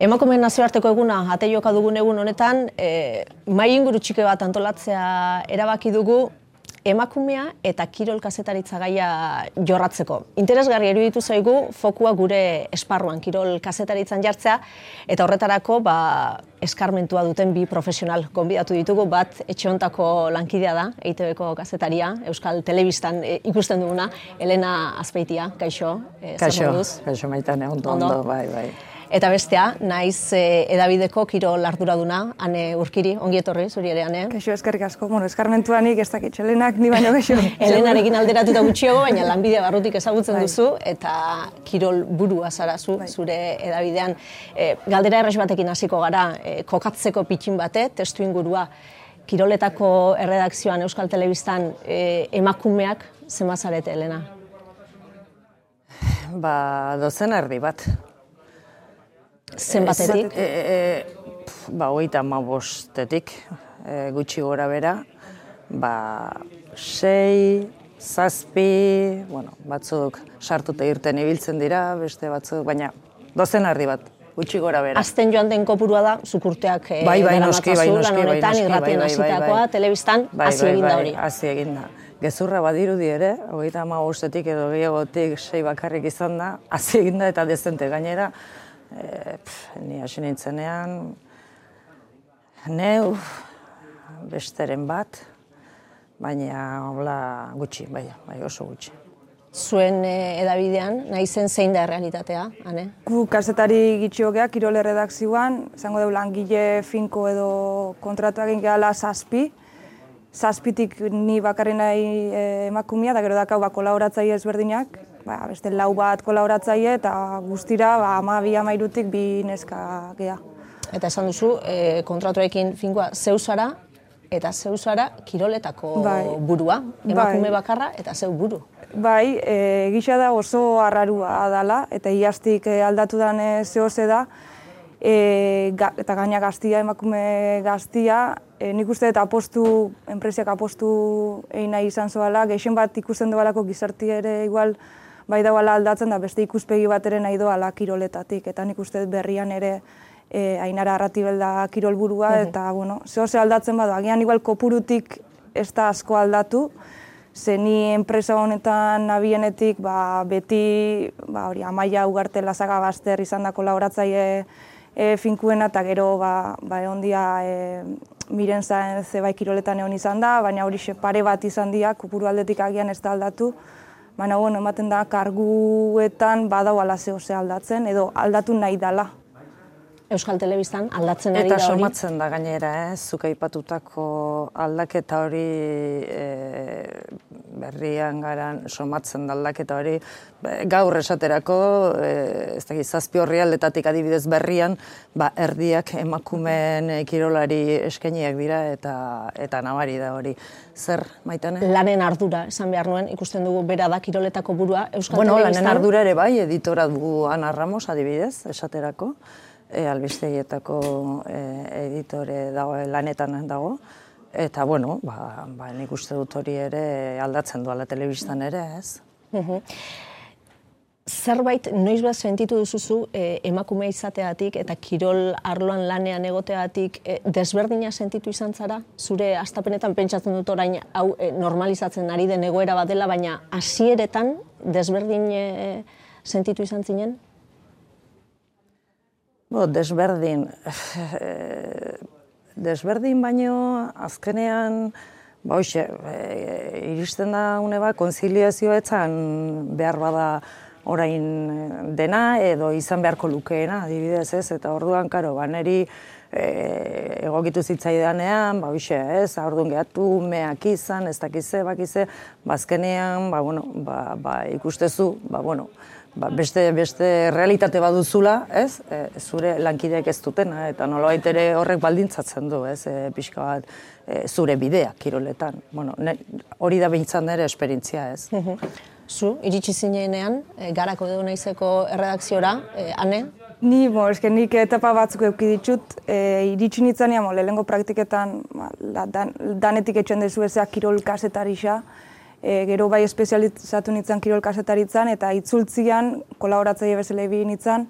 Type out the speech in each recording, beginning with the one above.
Emakumeen nazioarteko eguna ate joka dugun egun honetan, e, mai inguru txike bat antolatzea erabaki dugu emakumea eta kirol kazetaritza gaia jorratzeko. Interesgarri eruditu zaigu fokua gure esparruan kirol kazetaritzan jartzea eta horretarako ba, eskarmentua duten bi profesional gonbidatu ditugu bat etxeontako lankidea da EITBko kazetaria Euskal Telebistan e, ikusten duguna Elena Azpeitia, kaixo. E, kaixo, kaixo maitane, ondo, ondo, bai, bai. Eta bestea, naiz e, edabideko kiro larduraduna, ane urkiri, ongi etorri, zuri ere, ane? Kaixo, eskerrik asko, bueno, eskarmentua nik ez dakit, Elenak, ni baino kaixo. Elenarekin alderatuta gutxiago, baina lanbidea barrutik ezagutzen bai. duzu, eta kirol burua zara zu, bai. zure edabidean. E, galdera erres batekin hasiko gara, e, kokatzeko pitxin bate, testu ingurua, kiroletako erredakzioan Euskal Telebistan e, emakumeak zemazarete, Elena? Ba, dozen erdi bat, Zenbatetik? E, e, ba, hogeita ma bostetik, e, gutxi gora bera. Ba, sei, zazpi, bueno, batzuk sartuta irten ibiltzen dira, beste batzuk, baina dozen ardi bat, gutxi gora bera. Azten joan den kopurua da, zukurteak bai, bai, noski, bai, noski, bai, noski, bai, bai, bai, bai, telebistan, hasi egin da hori. Hasi egin da. Gezurra badirudi ere, hogeita ama bostetik edo gehiagotik sei bakarrik izan da, hasi egin da eta dezente gainera, e, ni hasi nintzenean, neu, besteren bat, baina hola gutxi, bai, bai oso gutxi. Zuen e, edabidean, nahi zen zein da realitatea, ane? Gu kasetari gitxiogea, kirole redakzioan, zango deu langile finko edo kontratu egin gehala zazpi, zazpitik ni bakarri nahi e, emakumia, da gero dakau ba, kolaboratzaile ezberdinak, ba, beste lau bat kolaboratzaile eta guztira ba, ama bi amairutik bi neska gea. Eta esan duzu, e, kontratuekin finkoa zeusara eta zeusara kiroletako bai. burua, emakume bai. bakarra eta zeu buru. Bai, e, gisa da oso arrarua dala eta iaztik aldatu den e, zehose da, e, eta gaina gaztia, emakume gaztia, e, nik uste eta apostu, enpresiak apostu egin nahi izan zoala, gehien bat ikusten doalako gizarti ere igual bai dagoela aldatzen da beste ikuspegi bat ere nahi doala kiroletatik. Eta nik uste berrian ere e, ainara arratibel da kirolburua, eta bueno, zeho ze aldatzen badu, agian igual kopurutik ez da asko aldatu, ze ni enpresa honetan nabienetik ba, beti ba, hori, amaia ugarte lazaga bazter izan da kolaboratzaile e, finkuena, eta gero ba, ba, egon dia e, miren zain zebai kiroletan egon izan da, baina hori pare bat izan dia, kopuru aldetik agian ez da aldatu, baina bueno, ematen da karguetan badau ala zeo ze aldatzen edo aldatu nahi dala. Euskal Telebistan aldatzen ari da hori. Eta somatzen da gainera, eh? zuk aipatutako aldaketa hori e, berrian garan somatzen da aldaketa hori. Gaur esaterako, e, ez da zazpi horri aldetatik adibidez berrian, ba, erdiak emakumen kirolari eskainiak dira eta eta nabari da hori. Zer, maitane? Lanen ardura, esan behar nuen, ikusten dugu bera da kiroletako burua Euskal bueno, Telebistan. Lanen ardura ere bai, editora dugu Ana Ramos adibidez, esaterako e, albistegitako e, editore dago, lanetan dago. Eta, bueno, ba, ba, nik uste dut hori ere aldatzen duela telebistan ere, ez? Zerbait, noiz bat sentitu duzuzu e, emakume izateatik eta kirol arloan lanean egoteatik e, desberdina sentitu izan zara? Zure astapenetan pentsatzen dut orain hau e, normalizatzen ari den egoera bat dela, baina hasieretan desberdin e, sentitu izan zinen? Bo, desberdin. desberdin baino, azkenean, ba, hoxe, e, iristen da une bat, konziliazio behar bada orain dena, edo izan beharko lukeena, adibidez ez, eta orduan, karo, ba, neri e, egokitu zitzaidanean, ba, hoxe, ez, orduan gehatu, meak izan, ez dakize, bakize, bazkenean, ba, bueno, ba, ba, ikustezu, ba, bueno, ba, beste, beste realitate baduzula, ez? E, zure lankideek ez dutena, eta nolabait ere horrek baldintzatzen du, ez? E, pixka bat, e, zure bidea, kiroletan. Bueno, hori da behintzan ere esperintzia, ez? Zu, iritsi zinean, e, garako edo naizeko erredakziora, e, ane? Ni, bo, eske nik etapa batzuk euki ditut, e, iritsi nintzen, lehenengo praktiketan, ba, dan, danetik etxen dezu ezea kirol kasetarisa, e, gero bai espezializatu nintzen kirol kasetaritzan, eta itzultzian kolaboratzaile bezala egin nintzen,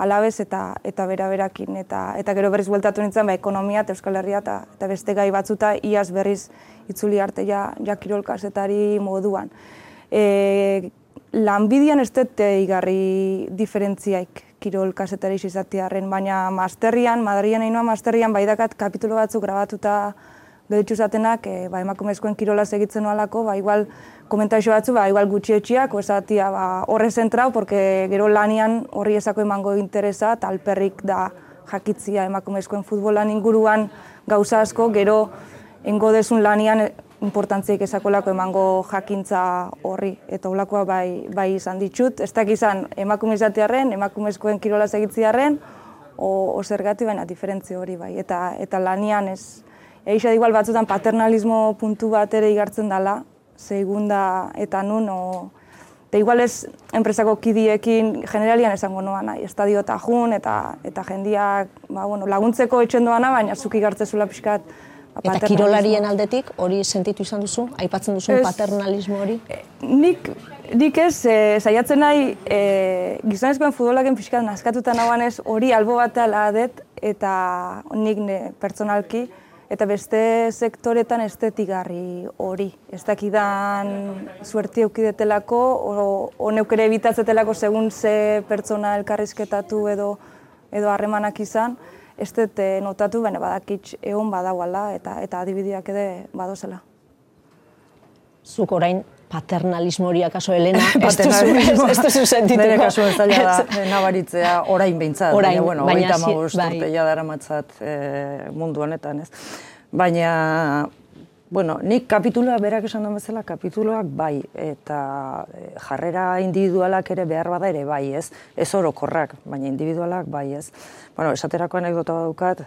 alabez eta eta bera berakin eta eta gero berriz bueltatu nintzen ba ekonomia eta Euskal Herria eta eta beste gai batzuta iaz berriz itzuli arte ja ja kirol kasetari moduan. E, lanbidian ez dut igarri diferentziaik kirol kasetari izatiarren, baina masterrian, Madrian egin masterrian, bai dakat kapitulo batzuk grabatuta behitxu zatenak, e, ba, emakumezkoen kirola segitzen nualako, ba, igual komentaixo batzu, ba, igual gutxietxiak, esatia, ba, horre zentrau, porque gero lanian horri esako emango interesa, talperrik da jakitzia emakumezkoen futbolan inguruan gauza asko, gero engo desun lanian importantziek esakolako emango jakintza horri, eta olakoa bai, bai izan ditut. Ez dakit izan emakumizatearen, emakumezkoen kirola segitziarren, o, o zergati baina diferentzio hori bai. Eta, eta lanian ez, eixo igual batzutan paternalismo puntu bat ere igartzen dela, segunda eta nun, o, eta igual ez enpresako kidiekin generalian esango noa nahi, estadio eta jun, eta, eta jendiak ba, bueno, laguntzeko etxen doana, baina zuki gartzezula pixkat, Eta kirolarien aldetik hori sentitu izan duzu? Aipatzen duzu paternalismo hori? E, nik, nik ez, e, saiatzen nahi e, gizonezkoen futbolaken pixkat naskatuta nagoan ez hori albo bat adet eta nik ne, pertsonalki eta beste sektoretan estetigarri hori. Ez dakidan suerti eukidetelako o neukere ebitatzetelako segun ze pertsona elkarrizketatu edo edo harremanak izan ez dut eh, notatu, baina badakitz egon badauala eta eta adibideak ere badozela. Zuk orain paternalismo hori akaso Elena, ez duzu, ez duzu sentituko. Bere kasu ez da, nabaritzea orain behintzat, orain, baina, bueno, baina, baina, bai. dara matzat eh, mundu honetan, ez. Baina, Bueno, nik kapituloa berak esan duen bezala, kapituloak bai, eta eh, jarrera individualak ere behar bada ere bai, ez? Ez orokorrak, baina individualak bai, ez? Bueno, esaterako anekdota badukat,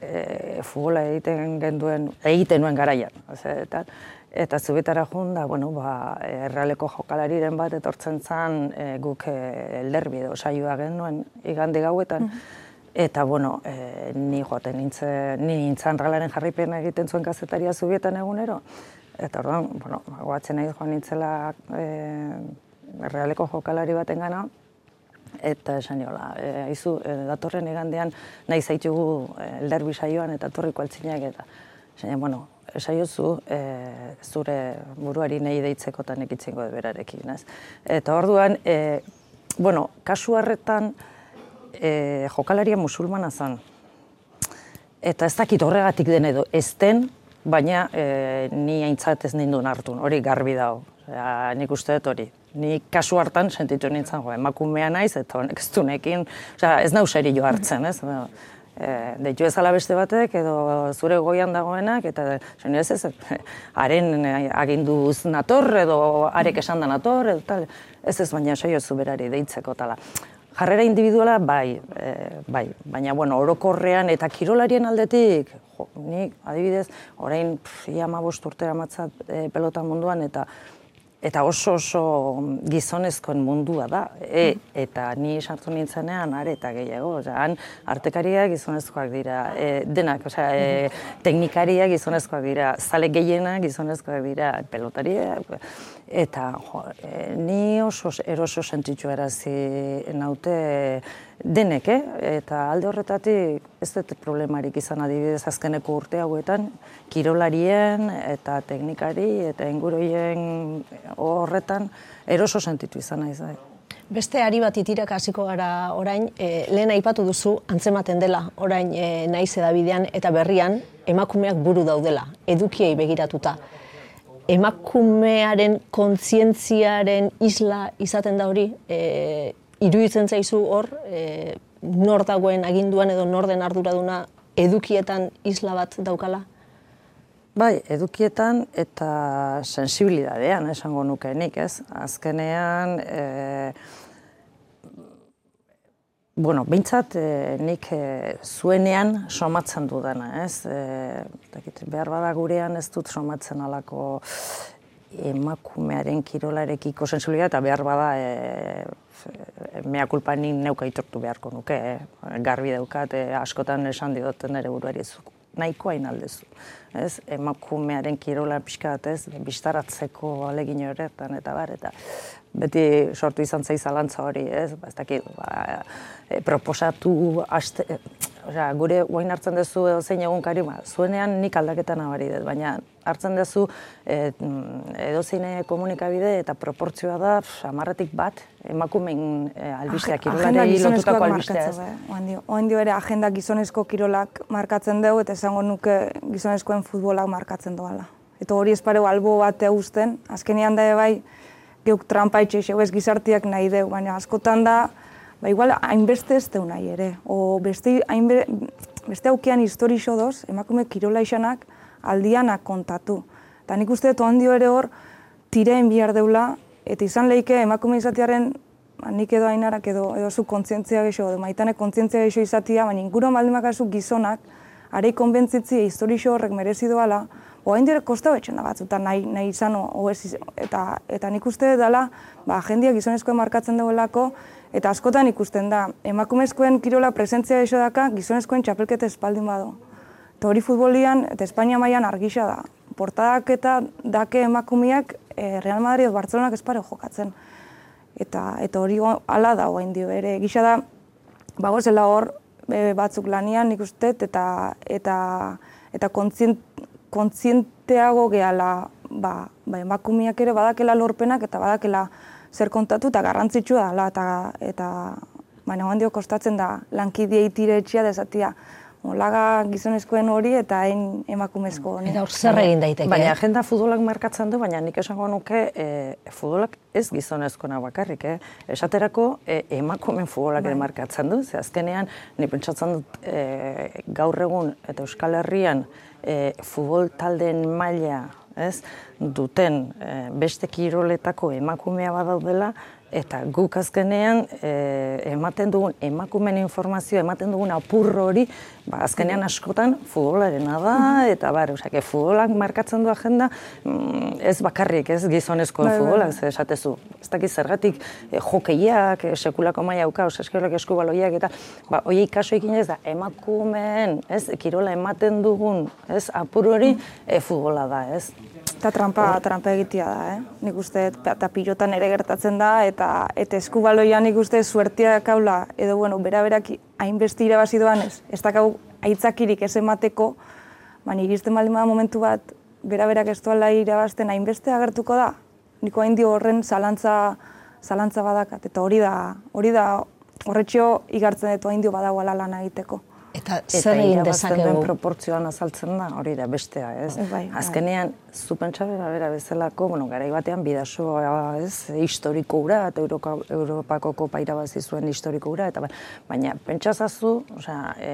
e, futbola egiten genduen, egiten nuen garaian, eta, eta zubitara jun da, bueno, ba, errealeko jokalariren bat etortzen zen e, guk e, elderbi edo saioa genuen igande gauetan. Eta, bueno, e, ni joaten nintzen, ni nintzen ralaren jarripen egiten zuen kazetaria zubietan egunero. Eta, orduan, bueno, guatzen nahi joan nintzela e, realeko jokalari baten gana. Eta esan jola, e, aizu, e, datorren egandean nahi zaitugu e, elderbi saioan eta torriko altzinak eta esan bueno, esaiozu e, zure buruari nahi deitzeko eta nekitzengo berarekin, ez? Eta orduan, e, bueno, kasu harretan, e, jokalaria musulmana zen. Eta ez dakit horregatik den edo ez den, baina e, ni aintzat ez ninduen hartu, hori garbi dago. Ja, nik uste dut hori. Ni kasu hartan sentitu nintzen, jo, emakumea naiz, eta honek ez dunekin, ez nau seri jo hartzen, ez? E, deitu ezala beste batek, edo zure goian dagoenak, eta zen ez ez, haren aginduz nator, edo arek esan da nator, edo tal, ez ez baina saio zuberari deitzeko tala. Jarrera individuala bai, e, bai, baina bueno, orokorrean eta kirolarien aldetik, jo, nik adibidez, orain ia ma urtera matzat e, pelota munduan eta eta oso oso gizonezkoen mundua da. E, eta ni sartu nintzenean are eta gehiago, osea, han artekariak gizonezkoak dira, e, denak, osea, e, teknikariak gizonezkoak dira, zale gehienak gizonezkoak dira, pelotariak, eta jo, e, ni oso eroso sentitu erazi naute denek, eh? eta alde horretatik ez dut problemarik izan adibidez azkeneko urte hauetan, kirolarien eta teknikari eta inguroien horretan eroso sentitu izan nahi zai. Beste ari bat itirak hasiko gara orain, e, lehen aipatu duzu antzematen dela orain e, naiz edabidean eta berrian emakumeak buru daudela, edukiei begiratuta emakumearen kontzientziaren isla izaten da hori, e, iruditzen zaizu hor, e, nor dagoen aginduan edo norden arduraduna edukietan isla bat daukala? Bai, edukietan eta sensibilidadean esango nukenik, ez? Azkenean, e, Bueno, bintzat, e, nik e, zuenean somatzen dudana, ez? E, behar bada gurean ez dut somatzen alako emakumearen kirolarekiko sensualia eta behar bada e, mea kulpa nik neuka itortu beharko nuke. E, garbi daukat, e, askotan esan didoten ere buruari nahikoa inaldezu. Ez, emakumearen kirola pixka bat, ez, bistaratzeko alegin horretan, eta bar, eta beti sortu izan zaiz alantza hori, ez, ba, ez dakit, ba, e, proposatu, aste, osea, gure guain hartzen duzu edo zein egun ba, zuenean nik aldaketan nabari dut, baina hartzen duzu e, edo komunikabide eta proportzioa da amarratik bat emakumein e, albisteak, kirolari lotutako albistea. Eh? Oen dio ere agenda gizonezko kirolak markatzen dugu eta esango nuke gizonezkoen futbolak markatzen doala. Eta hori espareu albo bat eusten, azkenean da bai, geuk trampa itxe ez gizartiak nahi dugu, baina askotan da, ba igual hainbeste ez deu nahi ere. O beste, hainbe, beste aukean histori doz, emakume kirola isanak aldianak kontatu. Eta nik uste dut handio ere hor, tireen bihar deula, eta izan lehike emakume izatearen, ba, nik edo ainarak edo, edo zu kontzientzia gexo, edo maitane kontzientzia gexo izatea, baina inguro maldimakazu gizonak, arei konbentzitzi histori horrek merezi doala, Oain dire kosta da batzutan nahi, nahi izan, o, ez, eta, eta nik uste dela, ba, jendia gizonezkoen markatzen duelako, eta askotan ikusten da, emakumezkoen kirola presentzia iso daka, gizonezkoen txapelkete espaldin bado. Eta hori futbolian, eta Espainia mailan argisa da. Portadak eta dake emakumeak e, Real Madrid Bartzelonak espare jokatzen. Eta, eta hori hala da, oain dio, ere gisa da, bagozela hor, e, batzuk lanian nik uste, eta, eta, eta kontzient, kontzienteago gehala ba, ba, emakumiak ere badakela lorpenak eta badakela zer kontatu eta garrantzitsua dela eta eta baina handio kostatzen da lankidiei tire etxia desatia Olaga gizonezkoen hori eta hain emakumezko hori. Eta hor zer egin daiteke? Baina agenda futbolak markatzen du, baina nik esango nuke e, futbolak ez gizonezkoena bakarrik. Eh? Esaterako e, emakumen futbolak bai. markatzen du, ze azkenean ni pentsatzen dut e, gaur egun eta Euskal Herrian e, futbol taldeen maila ez, duten e, beste kiroletako emakumea badaudela, eta guk azkenean e, ematen dugun emakumen informazio, ematen dugun apurro hori, ba, azkenean askotan futbolarena da, eta bar, osea, futbolak markatzen du agenda, mm, ez bakarrik, ez gizonezko bai, bai. futbolak, ez esatezu. Ez dakiz zergatik e, jokeiak, e, sekulako maia auka, eskerrak eskubaloiak, eta ba, oiei kaso ikin ez da, emakumeen, ez, kirola ematen dugun, ez, apur hori, e, futbola da, ez. Eta trampa, trampa egitea da, eh? Nik uste, eta pilotan ere gertatzen da, eta eta eskubaloian nik uste suertia kaula, edo bueno, bera berak hainbesti irabazi doan ez, ez dakau aitzakirik ez emateko, baina iristen baldin momentu bat, bera berak ez duela irabazten hainbeste agertuko da, niko hain horren zalantza, zalantza badakat, eta hori da, hori da, horretxo igartzen dut hain dio badagoela lan egiteko. Eta zer egin dezakegu? proportzioan azaltzen da, hori da bestea, ez? Bai, bai. Azkenean, zu pentsa bera, bera bezalako, bueno, garai batean bidasoa, ez, historiko gura, eta Europa, Europako kopa irabazi zuen historiko gura, eta baina pentsa zazu, osea, e,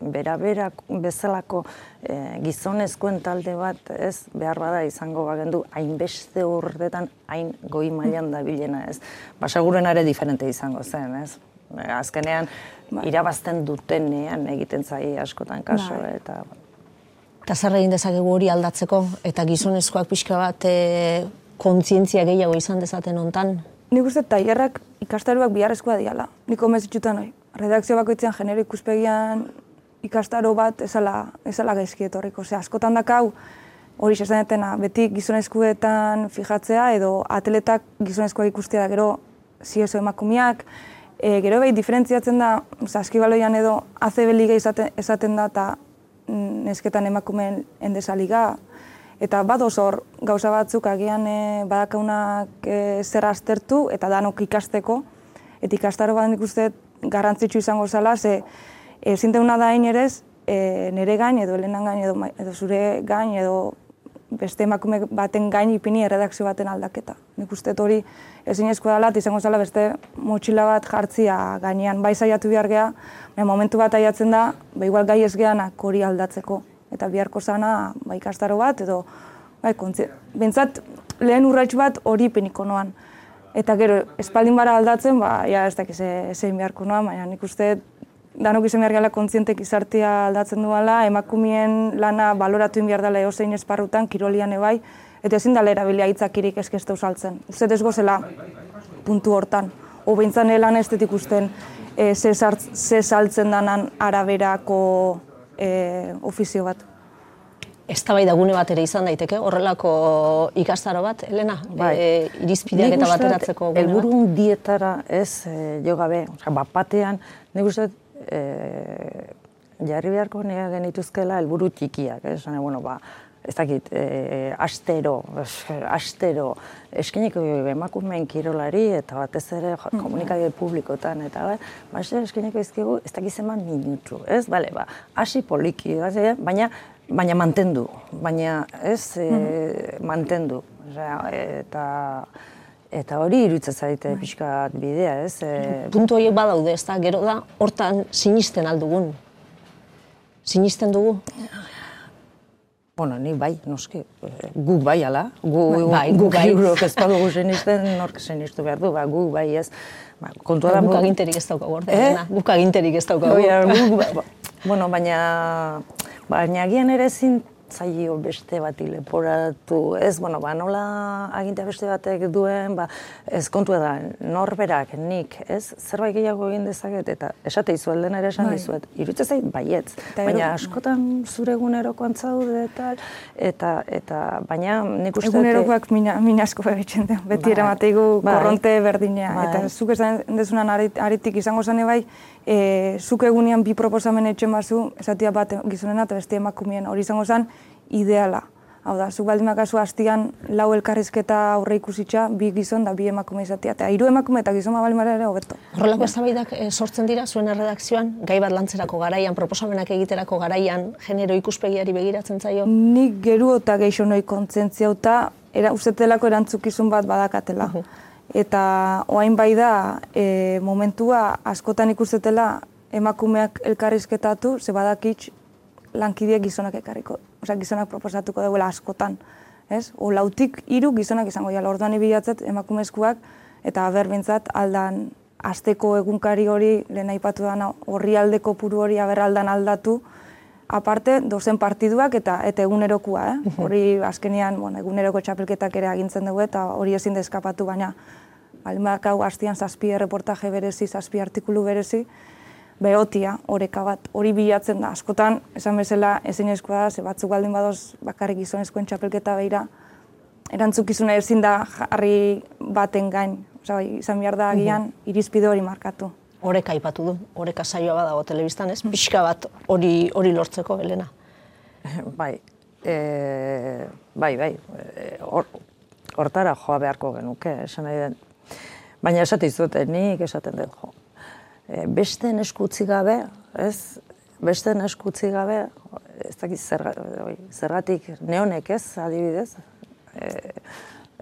bera bera bezalako e, gizonezkoen talde bat, ez, behar bada izango bagendu, hainbeste urtetan, hain goi mailan da bilena, ez? Basaguren are diferente izango zen, ez? Azkenean bai. irabazten dutenean egiten zai askotan kaso bai. eta Eta zer egin dezakegu hori aldatzeko eta gizonezkoak pixka bat e, kontzientzia gehiago izan dezaten hontan? Nik uste tailerrak ikastaruak biharrezkoa diala. Nik omez itxutan hori. Redakzio bakoitzean genero ikuspegian ikastaro bat ezala, ezala gaizki etorriko. Ose, askotan dakau hori sesanetena beti gizonezkuetan fijatzea edo atletak gizonezkoak ikustea da gero ziezo emakumiak, E, gero bai, diferentziatzen da, saskibaloian edo ACB liga izaten, esaten da eta mm, nesketan emakumeen endesa liga. Eta bat hor gauza batzuk agian e, badakaunak e, zer aztertu eta danok ikasteko. Eta ikastaro bat nik uste garrantzitsu izango zala, ze ezin da hain ere e, nire gain edo helenan gain edo, edo zure gain edo beste emakume baten gain ipini erredakzio baten aldaketa. Nik uste hori ezin ezko dela, izango zela beste motxila bat jartzia gainean bai saiatu behar geha, momentu bat aiatzen da, bai igual gai ez gehanak hori aldatzeko. Eta biharko zana, bai ikastaro bat, edo, bai, kontzi, bintzat, lehen urratx bat hori peniko noan. Eta gero, espaldin bara aldatzen, ba, ja, ez dakiz zein beharko noan, baina nik uste danok izan behar gala kontzientek izartia aldatzen duela, emakumien lana baloratu behar dela eosein esparrutan, kirolian ebai, eta ezin dala erabilia hitzakirik eskeste usaltzen. Uste ez gozela puntu hortan. O lan estetik usten e, ze saltzen danan araberako e, ofizio bat. Eztabaida gune bat ere izan daiteke, horrelako ikastaro bat, Elena, Bai. e, irizpideak eta bateratzeko gune bat. Elburu dietara ez e, jo gabe, osea, bat batean, nik uste e, jarri beharko nire genituzkela helburu txikiak, ez? Zene, bueno, ba, ez dakit, e, astero, es- astero, eskiniko emakumeen kirolari, eta batez ere jo, komunikabide publikotan, eta bai, ba, astero eskiniko izkigu, ez dakit zenbat minutu, ez? Bale, ba, hasi poliki, eh? baina, baina mantendu, baina ez e, mantendu, Osea, eta, eta hori iruditzen zaite pixka bat bidea, ez? E, Puntu horiek badaude, ez da, gero da, hortan sinisten aldugun. Sinisten dugu? Bueno, ni bai, noski, eh, guk bai ala, gu, Bai, guk guk bai. eurok ez badugu sinisten, nork sinistu behar du, ba, guk bai ez. Ba, kontua da, Guk bu- aginterik ez daukagu, orde, Eh? Guk aginterik ez daukagu. Oia, guk, ba, ba, bueno, baina, baina agian ere ezin zaio beste bati leporatu, ez, bueno, ba, nola agintea beste batek duen, ba, ez kontua da, norberak, nik, ez, zerbait gehiago egin dezaket, eta esate izu aldena ere esan Bai. dizuet, iruditzen zait baietz, Eta baina gero- askotan zure egunerokoan zaude eta, eta, eta, baina nik uste Egunerokoak mina, mina asko egiten da, beti Bai. eramateigu Bai. korronte berdinea. Bai. Eta zuk esan dezunan arit- aritik izango zane bai, e, zuk egunean bi proposamen etxen bazu, esatia bat gizonena eta beste emakumeen hori izango zen ideala. Hau da, zuk baldin bakazu hastian lau elkarrizketa aurre ikusitza, bi gizon da bi emakume izatea. Eta hiru emakume eta gizon baldin bada ere hobeto. Horrelako eztabaidak eh, sortzen dira zuen erredakzioan, gai bat lantzerako garaian, proposamenak egiterako garaian, genero ikuspegiari begiratzen zaio. Nik geru eta geixo noi kontzentzia eta era, ustetelako erantzukizun bat badakatela. Eta oain bai da, e, momentua askotan ikustetela emakumeak elkarrizketatu, ze badakitz lankideak gizonak ekarriko, osea gizonak proposatuko duela askotan. Ez? O lautik hiru gizonak izango dira, orduan ibilatzet emakumezkoak eta berbintzat aldan asteko egunkari hori lehen aipatu dana horri aldeko puru hori aberraldan aldatu, aparte dozen partiduak eta eta egunerokua, eh? Hori azkenean, bueno, eguneroko txapelketak ere agintzen dugu eta hori ezin da eskapatu, baina baldin badakau hastian zazpi erreportaje berezi, zazpi artikulu berezi, behotia, oreka bat, hori bilatzen da. Askotan, esan bezala, ezinezkoa da, ze batzuk baldin badoz bakarrik gizonezkoen txapelketa beira, erantzukizuna ezin da jarri baten gain. Osa, izan behar da agian, irizpide hori markatu. Oreka aipatu du, oreka saioa badago telebistan, ez? Pixka bat hori hori lortzeko, Elena. Bai, e, bai, bai, e, hor, hortara joa beharko genuke, esan nahi den. Baina esate izut, nik esaten dut jo. E, beste eskutzi gabe, ez, beste eskutzi gabe, ez dakit zergatik neonek ez, adibidez, e,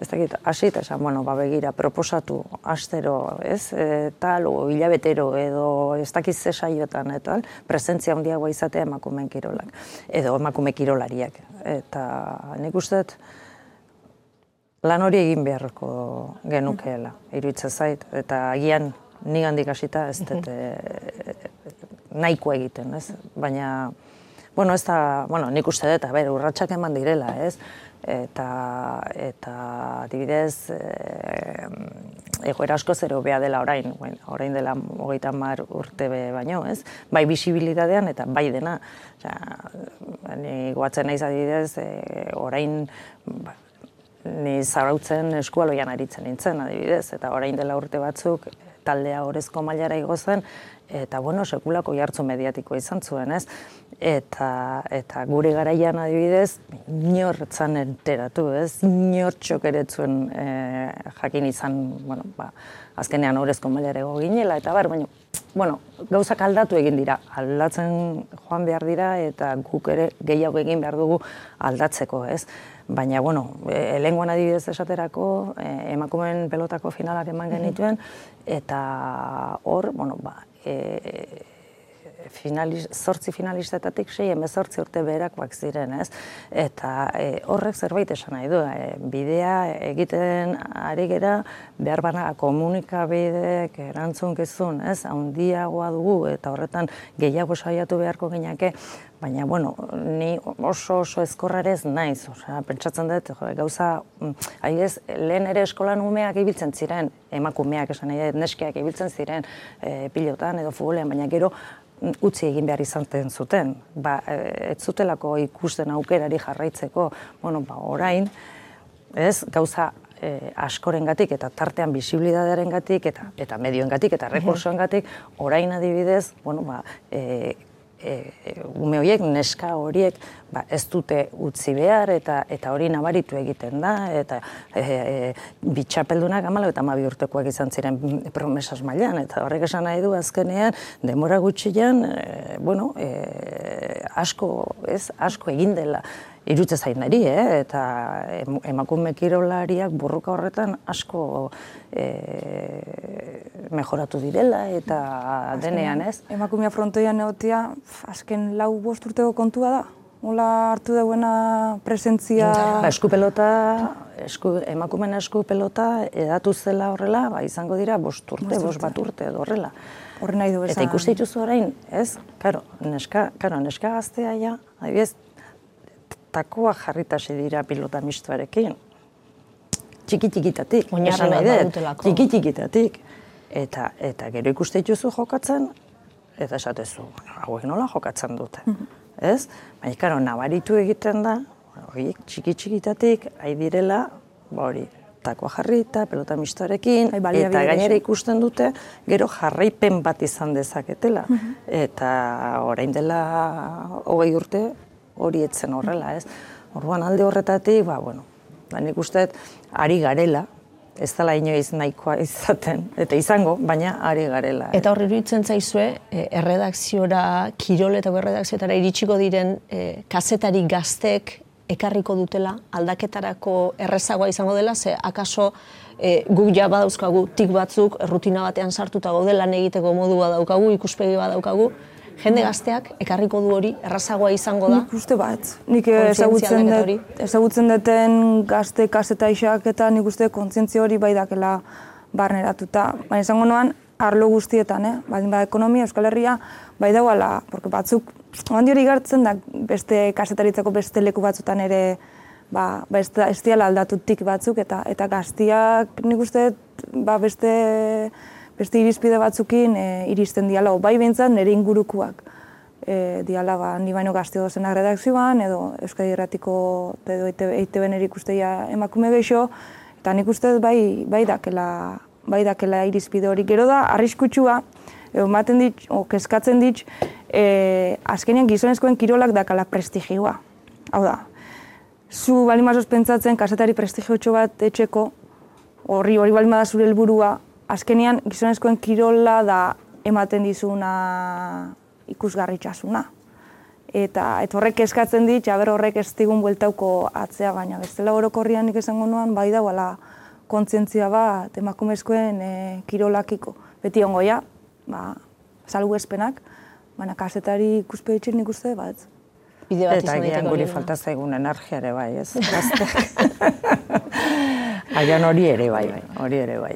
ez dakit, hasi eta esan, bueno, ba, begira, proposatu, astero, ez, e, tal, o hilabetero, edo ez dakit ze saiotan, eta tal, presentzia handiagoa izatea emakumeen kirolak, edo emakume kirolariak. Eta nik uste lan hori egin beharko genukeela, iruditzen zait, eta agian ni handik hasita ez dut e, nahiko egiten, ez? Baina, bueno, ez da, bueno, nik uste dut, a ber, urratsak eman direla, ez? Eta, eta adibidez, e, egoera asko zero bea dela orain, bueno, orain dela hogeita mar urte be baino, ez? Bai bisibilitatean eta bai dena. Osea, ni goatzen naiz adibidez, e, orain ba, ni zarautzen eskualoian aritzen nintzen, adibidez, eta orain dela urte batzuk taldea orezko mailara igo zen, eta bueno, sekulako jartzu mediatiko izan zuen, ez? Eta, eta gure garaian adibidez, inortzan enteratu, ez? Inortxok ere ez zuen eh, jakin izan, bueno, ba, azkenean orezko mailara igo ginela, eta bar, baina, bueno, gauzak aldatu egin dira, aldatzen joan behar dira, eta guk ere gehiago egin behar dugu aldatzeko, ez? Baina, bueno, e, lehenguan adibidez esaterako, e, emakumeen pelotako finalak eman genituen, eta hor, bueno, ba, e, finaliz, zortzi finalistetatik sei emezortzi urte beherakoak ziren, ez? Eta e, horrek zerbait esan nahi du, e, bidea egiten ari gera, behar bana komunikabideek erantzunkizun, ez? Handiagoa dugu eta horretan gehiago saiatu beharko gineke, baina, bueno, ni oso oso ezkorrarez naiz, osea, pentsatzen dut, jo, gauza, mm, adibidez, lehen ere eskolan umeak ibiltzen ziren, emakumeak esan nahi neskeak ibiltzen ziren e, pilotan edo futbolean, baina gero utzi egin behar izan zuten. Ba, ez zutelako ikusten aukerari jarraitzeko, bueno, ba, orain, ez, gauza e, askorengatik eta tartean bisibilidadearengatik eta eta medioengatik eta rekursoengatik orain adibidez, bueno, ba, e, e, ume horiek, neska horiek, ba, ez dute utzi behar eta eta hori nabaritu egiten da eta e, e, bitxapeldunak amala eta mabi urtekoak izan ziren promesas mailan. Eta horrek esan nahi du azkenean demora gutxian e, bueno, e, asko, ez, asko egin dela irutze zain eh? eta emakume kirolariak burruka horretan asko e, mejoratu direla eta denean, ez? Emakumea frontoian egotia, azken lau bost urteko kontua da? Ola hartu dauena presentzia... Ba, esku pelota, esku, emakumen esku pelota edatu zela horrela, ba, izango dira bost urte, bost bat urte edo horrela. Horre nahi du Eta ikuste dituzu orain, ez? Karo, neska, karo, neska gaztea ja, adibidez, takoa jarritase dira pilota mistuarekin. Txiki txikitatik, esan nahi dut, txiki txikitatik. Eta, eta gero ikuste dituzu jokatzen, eta esatezu, hauek nola jokatzen dute. Mm -hmm. Ez? Baina, karo, nabaritu egiten da, hori, txiki txikitatik, ari direla, ba hori, takoa jarrita, pelota mistoarekin, eta gainera ikusten dute, gero jarraipen bat izan dezaketela. Mhm. Eta orain dela hogei urte, hori etzen horrela, ez? Orduan alde horretatik, ba, bueno, ba, nik uste, ari garela, ez dela inoiz nahikoa izaten, eta izango, baina ari garela. Eta horri iruditzen zaizue, eh, erredakziora, kirol eta erredakziotara iritsiko diren eh, kazetari gaztek ekarriko dutela, aldaketarako errezagoa izango dela, ze akaso e, guk ja badauzkagu tik batzuk, rutina batean sartuta gaude lan egiteko modua daukagu, ikuspegi badaukagu, jende gazteak ekarriko du hori errazagoa izango da? Nik uste bat. Nik ezagutzen, dut, ezagutzen duten gazte kaseta eta nik uste kontzientzia hori bai dakela barneratuta. Baina izango noan, arlo guztietan, eh? Baldin ba, ekonomia, Euskal Herria, bai dagoela, porque batzuk, handi hori gartzen da, beste kasetaritzako beste leku batzutan ere, ba, ba ez, ez aldatutik batzuk, eta eta gaztiak nik uste, ba, beste beste irizpide batzukin e, iristen diala, bai behintzat nire ingurukuak e, diala, ba, ni baino gazte dozen redakzioan, edo Euskadi Erratiko edo EITB ikusteia emakume gehiago, eta nik uste bai, bai dakela, bai dakela irizpide hori. Gero da, arriskutsua, edo maten dit, o, keskatzen dit, e, azkenean gizonezkoen kirolak dakala prestigioa. Hau da, zu bali mazoz pentsatzen, kasetari prestigiotxo bat etxeko, horri hori bali zure helburua, azkenean gizonezkoen kirola da ematen dizuna ikusgarritxasuna. Eta et horrek eskatzen dit, jaber horrek ez digun bueltauko atzea, baina bestela orokorrian nik esango nuan, bai da, bala, kontzientzia bat emakumezkoen e, kirolakiko. Beti ongoia, ba, salgu espenak, baina kasetari ikuspegitxin nik uste, bat. Bide bat Eta gian guri falta zaigun energiare bai, ez? Agian hori ere bai, bai, hori ere bai.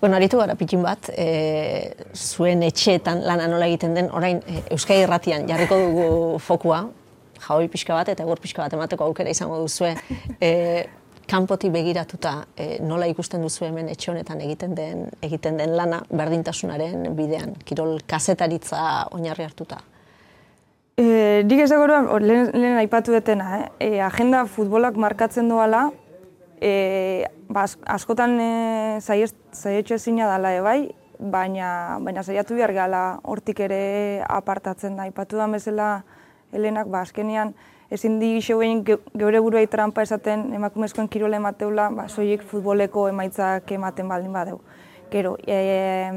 Bueno, aritu gara pikin bat, e, zuen etxeetan lana nola egiten den, orain e, Euskai Erratian jarriko dugu fokua, jaoi pixka bat eta egur pixka bat emateko aukera izango duzue, e, kanpotik begiratuta e, nola ikusten duzu hemen etxe honetan egiten den egiten den lana berdintasunaren bidean, kirol kazetaritza oinarri hartuta. E, dik ez lehen, lehen aipatu detena, eh? e, agenda futbolak markatzen doala, e, ba, askotan e, zaietxo ezina dela bai, baina, baina zaiatu behar gala hortik ere apartatzen da. Ipatu da bezala Helenak, ba, azkenean, ezin di xeuen geure buruai trampa esaten emakumezkoen kirole emateula, ba, soiek futboleko emaitzak ematen baldin badeu. Gero, e,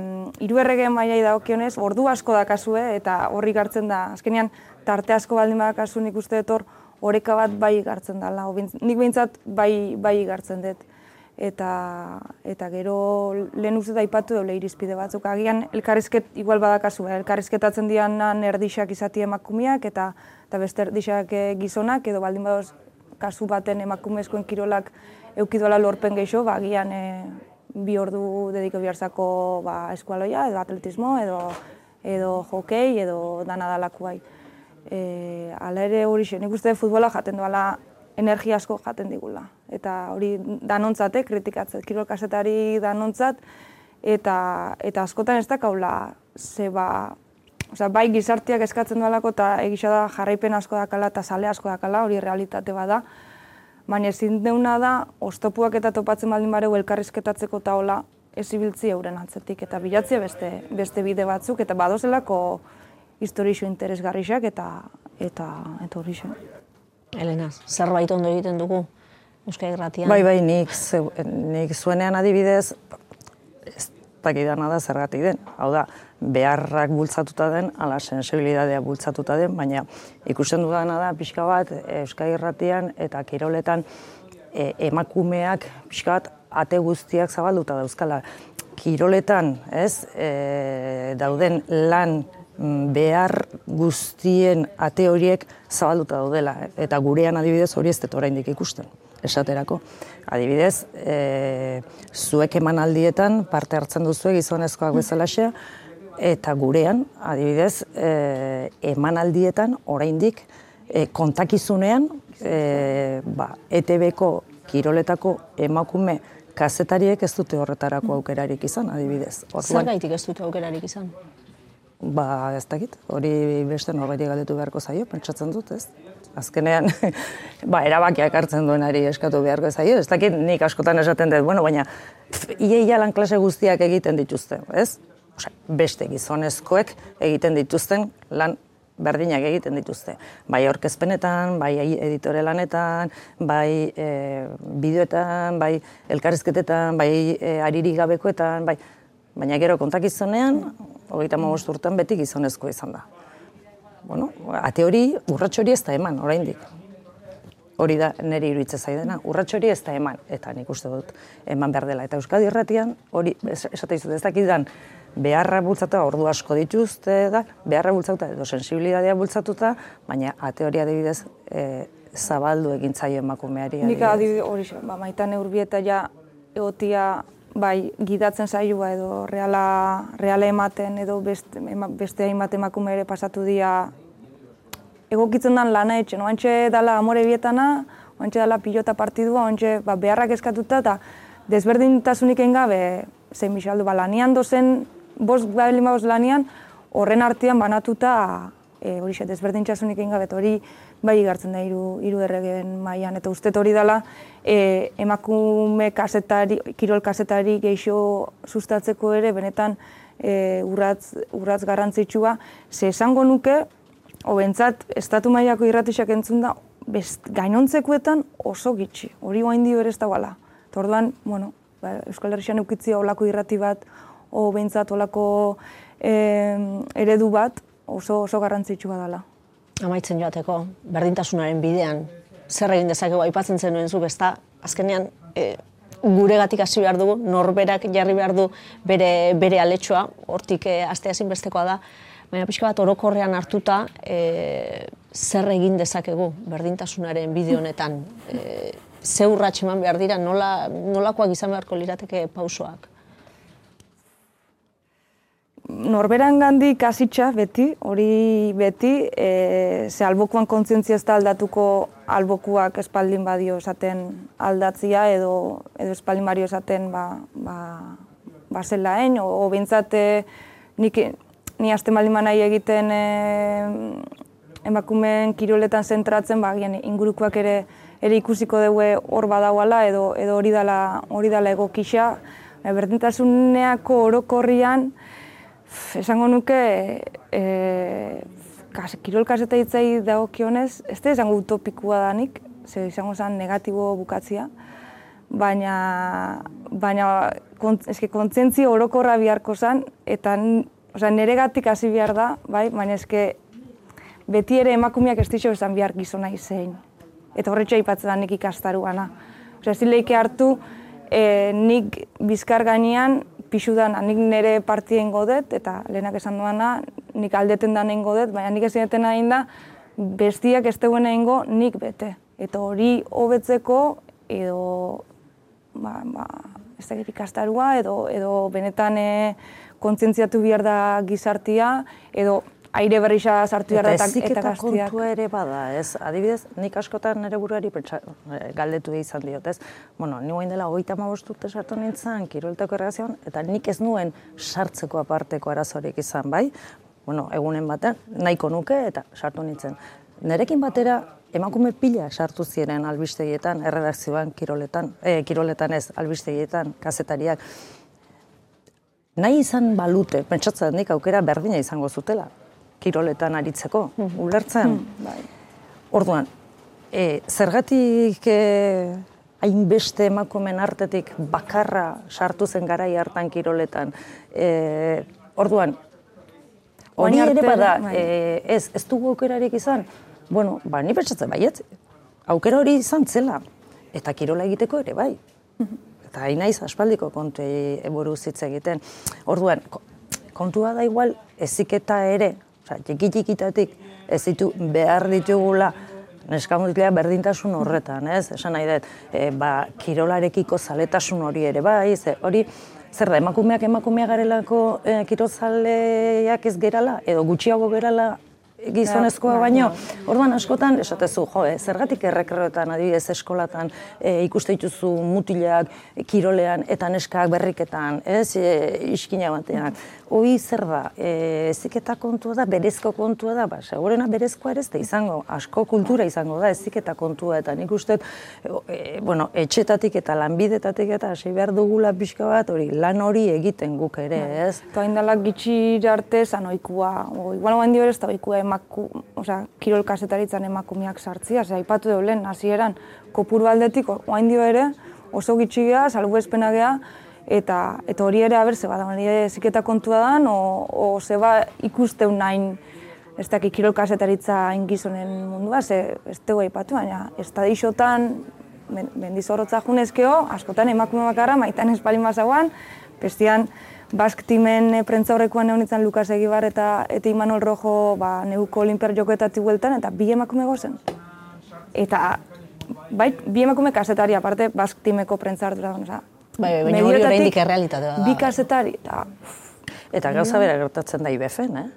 iru errege mailai daukionez, ordu asko dakazue eta horri gartzen da. Azkenean, tarte asko baldin badakazu nik uste dut hor, oreka bat bai gartzen dela, nik behintzat bai, bai gartzen dut. Eta, eta gero lehen uste daipatu dole irizpide batzuk. Agian elkarrizket igual badakazu, eh? elkarrizketatzen dianan erdixak izati emakumiak eta, eta beste erdixak eh, gizonak edo baldin badoz kasu baten emakumezkoen kirolak eukidola lorpen gehiago, ba, agian e, bi ordu dediko biharzako ba, eskualoia edo atletismo edo, edo hokei edo dana bai e, ala ere hori nik uste futbola jaten duela energia asko jaten digula. Eta hori danontzate, kritikatzet, kirol kasetari danontzat, eta, eta askotan ez da kaula zeba Osea, bai gizartiak eskatzen duelako eta egisa da jarraipen asko dakala eta sale asko dakala, hori realitate bada. Baina ezin deuna da, oztopuak eta topatzen baldin bareu elkarrizketatzeko taola ez ibiltzi euren atzetik eta bilatzea beste, beste bide batzuk eta badozelako historixo interesgarriak eta eta eta hori Elena, zerbait ondo egiten dugu Euskal Irratian? Bai, bai, nik, nik zuenean adibidez, ez dakidana da zergatik den. Hau da, beharrak bultzatuta den, ala sensibilidadea bultzatuta den, baina ikusten dudana da pixka bat Euskal Irratian eta Kiroletan e, emakumeak pixka bat ate guztiak zabalduta dauzkala. Kiroletan, ez, e, dauden lan behar guztien ate horiek zabalduta daudela. Eta gurean adibidez hori ez dut oraindik ikusten, esaterako. Adibidez, e, zuek emanaldietan parte hartzen duzue gizonezkoak bezalaxea, eta gurean, adibidez, e, emanaldietan oraindik e, kontakizunean e, ba, ETB-ko kiroletako emakume kazetariek ez dute horretarako aukerarik izan, adibidez. Zer gaitik ez dute aukerarik izan? Ba, ez dakit, hori beste norbeti galdetu beharko zaio, pentsatzen dut, ez? Azkenean, ba, erabakiak hartzen duenari eskatu beharko zaio, ez dakit nik askotan esaten dut, bueno, baina ia lan klase guztiak egiten dituzte, ez? Osa, beste gizonezkoek egiten dituzten lan berdinak egiten dituzte. Bai orkezpenetan, bai editore lanetan, bai e, bideoetan, bai elkarrizketetan, bai e, ariri gabekoetan, bai... Baina gero kontakizunean, hogeita magost urtean beti gizonezko izan da. Bueno, ate hori, urratxo hori ez da eman, oraindik. Hori da nire iruditzen zaidena, urratxo hori ez da eman, eta nik uste dut eman behar dela. Eta Euskadi Irratian, hori esate izut ez dakidan, beharra bultzatuta ordu asko dituzte da, beharra bultzatuta edo sensibilitatea bultzatuta, baina ate hori adibidez e, zabaldu egin zaio emakumeari. Nik adibidez hori ba, maitan eurbieta ja egotia bai gidatzen saioa edo reala, reala ematen edo beste, beste hainbat emakume ere pasatu dira. Egokitzen dan lana etxen, oantxe dala amore bietana, oantxe dala pilota partidua, oantxe ba, beharrak eskatuta eta desberdintasunik egin gabe zein bisaldu, ba, lanian dozen bost gai lanian, horren artean banatuta e, hori xe, desberdintxasunik egin gabet hori bai igartzen da hiru hiru erregen mailan. Eta uste hori dela e, emakume kasetari, kirol kasetari geixo sustatzeko ere benetan e, urratz, urratz garrantzitsua, ze esango nuke, hobentzat, estatu mailako irratixak entzun da, best, gainontzekuetan oso gitxi, hori guain dio ere ez da gala. Torduan, bueno, ba, Euskal Herrian eukitzia olako irrati bat, o behintzat olako eredu bat oso oso garrantzitsua dela. Amaitzen joateko, berdintasunaren bidean, zer egin dezakegu aipatzen zenuen zu, besta, azkenean e, gure gatik hasi behar dugu, norberak jarri behar du bere, bere aletxoa, hortik e, astea zinbestekoa da, baina pixka bat orokorrean hartuta e, zer egin dezakegu berdintasunaren bide honetan. E, ze urratxe behar dira, nola, nolakoak izan beharko lirateke pausoak? Norberan gandi kasitxa beti, hori beti, e, ze albokuan kontzientzia ez da aldatuko albokuak espaldin badio esaten aldatzia edo, edo espaldin badio esaten ba, ba, ba zelaen, o, o bintzate nik, ni azte nahi egiten e, emakumeen kiroletan zentratzen, ba, gian, ingurukoak ere ere ikusiko dugu hor badauala edo edo hori dala hori dala egokisa berdintasuneako orokorrian esango nuke, e, kas, kirol kaseta hitzai dagokionez, ez da esango utopikua danik, ze izango zen negatibo bukatzia, baina, baina kont, eske, kontzentzio orokorra biharko zen, eta osea, nire gatik hasi behar da, bai, baina eske, beti ere emakumeak ez dixo esan behar gizona izein. Eta horretxo aipatzen da nik ikastaru gana. Osea, ez hartu, e, nik bizkar gainean pixudan nik nire partien godet, eta lehenak esan duana, nik aldeten da nengo dut, baina nik ezin dutena egin da, bestiak ez duen egingo nik bete. Eta hori hobetzeko edo ba, ba, ez da ikastarua, edo, edo benetan e, kontzientziatu behar da gizartia, edo aire berrixa sartu eta, eta gaztiak. kontua ere bada, ez? Adibidez, nik askotan nire buruari pentsa, eh, galdetu izan diot, ez? Bueno, ni guain dela hogeita urte sartu nintzen, kirolteko errazioan, eta nik ez nuen sartzeko aparteko arazorik izan, bai? bueno, egunen batean, nahiko nuke eta sartu nintzen. Nerekin batera emakume pila sartu ziren albistegietan, erredakzioan, kiroletan, eh, kiroletan ez, albistegietan, kazetariak. Nahi izan balute, pentsatzen nik aukera berdina izango zutela, kiroletan aritzeko, ulertzen. Bai. Orduan, e, zergatik e, hainbeste emakumen artetik bakarra sartu zen garai hartan kiroletan. E, orduan, hori ere bada, bai. e, ez, ez dugu aukerarik izan, bueno, ba, ni pentsatzen baiet, aukera hori izan zela, eta kirola egiteko ere bai. Eta hain naiz aspaldiko kontuei buruz hitz egiten. Orduan, ko- kontua da igual eziketa ere, osea, txiki-txikitatik ez ditu behar ditugula neska mutilea berdintasun horretan, ez? Esan nahi dut, e, ba, kirolarekiko zaletasun hori ere bai, ze hori zer da, emakumeak emakumeak garelako e, kirozaleak ez gerala, edo gutxiago gerala gizonezkoa baino. Orduan askotan esatezu, jo, eh, zergatik errekreoetan, adibidez eskolatan e, ikuste dituzu mutilak kirolean eta neskak berriketan, ez, e, iskina batean. Hoi zer da, e, eziketa kontua da, berezko kontua da, ba, segurena berezkoa ere ez da izango, asko kultura izango da, eziketa kontua, eta nik uste, e, bueno, etxetatik eta lanbidetatik eta hasi behar dugula pixka bat, hori, lan hori egiten guk ere, ez? Eta indalak gitxi arte zan oikua, o, igual oain dio ere ez da oikua emaku, osea, kirol kasetaritzan emakumeak sartzia, osea, aipatu deu lehen, hasieran kopuru aldetik, oain dio ere, oso gitxi geha, salbu gea, eta, eta hori ere, aber, zeba da, hori ziketa kontua dan, o, o zeba ikusteun nahin, ez dakit kirol kasetaritza hain gizonen mundua, ze ez dugu aipatu, baina estadixotan, men- mendizorrotza junezkeo, askotan emakume bakarra, maitan espalin mazauan, bestian, Bask timen e, prentza horrekoan egon nintzen Lukas Egibar eta, eta Imanol Rojo ba, neuko olimpiar jokoetatik bueltan, eta bi emakume gozen. Eta bai, bi emakume kasetari, aparte Bask timeko prentza ardura. Oza, Bai, bai, baina hori oraindik errealitatea da, Bi bai. kasetari, eta Eta gauza bera gertatzen da IBFen, eh?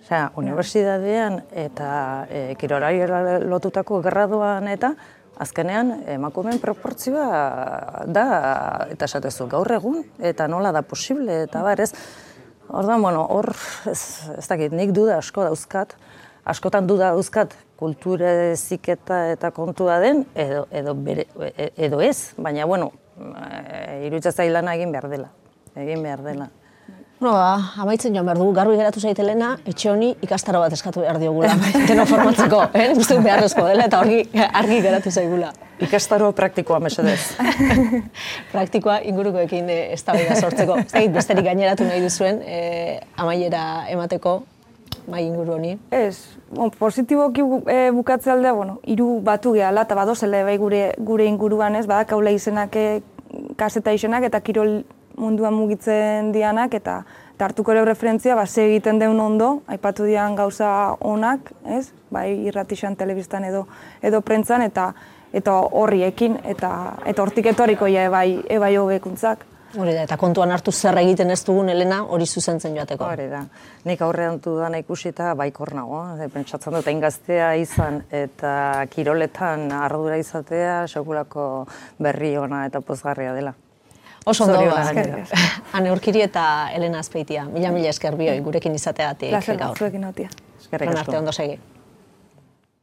Osea, unibertsitatean eta e, kirolari lotutako graduan eta azkenean emakumeen proportzioa da eta esatezu gaur egun eta nola da posible eta bar, ez? Orduan, bueno, hor ez, ez dakit, nik duda asko dauzkat, askotan duda dauzkat kulture ziketa eta kontua den edo, edo, bere, e- edo ez, baina bueno, e, iruditzen zait lana egin behar dela. Egin behar dela. Bueno, ba, amaitzen joan behar dugu, garbi geratu zaitelena, etxe honi ikastaro bat eskatu behar diogula, deno formatzeko, eh? Uste beharrezko dela eta argi, argi geratu zaigula. Ikastaro praktikoa mesedez. Praktikoa ingurukoekin e, sortzeko. Ez dakit besterik gaineratu nahi duzuen, e, amaiera emateko mai inguru honi. ez, bon, positiboki bu, e, bukatze aldea, bueno, hiru batu gehala, eta badozela bai gure, gure inguruan ez, badakaula izenak kaseta izenak eta kirol munduan mugitzen dianak, eta eta hartuko ere referentzia, ba, ze egiten deun ondo, aipatu dian gauza onak, ez? Bai, irratixan, telebistan edo, edo prentzan, eta eta horriekin, eta eta hortik etorriko ja ebai, ebai hobekuntzak. Hori da, eta kontuan hartu zer egiten ez dugun Elena hori zuzentzen joateko. Hori da. Nik aurrean dudana ikusita baikor nago. Pentsatzen dut gaztea izan eta kiroletan ardura izatea sekulako berri ona eta pozgarria dela. Oso ondo, Zorionak ba, gainera. Ane Urkiri eta Elena Azpeitia. Mila mila esker bioi gurekin izateatik Plazer gaur. batzuekin notia. Eskerrik asko. arte ondo segi.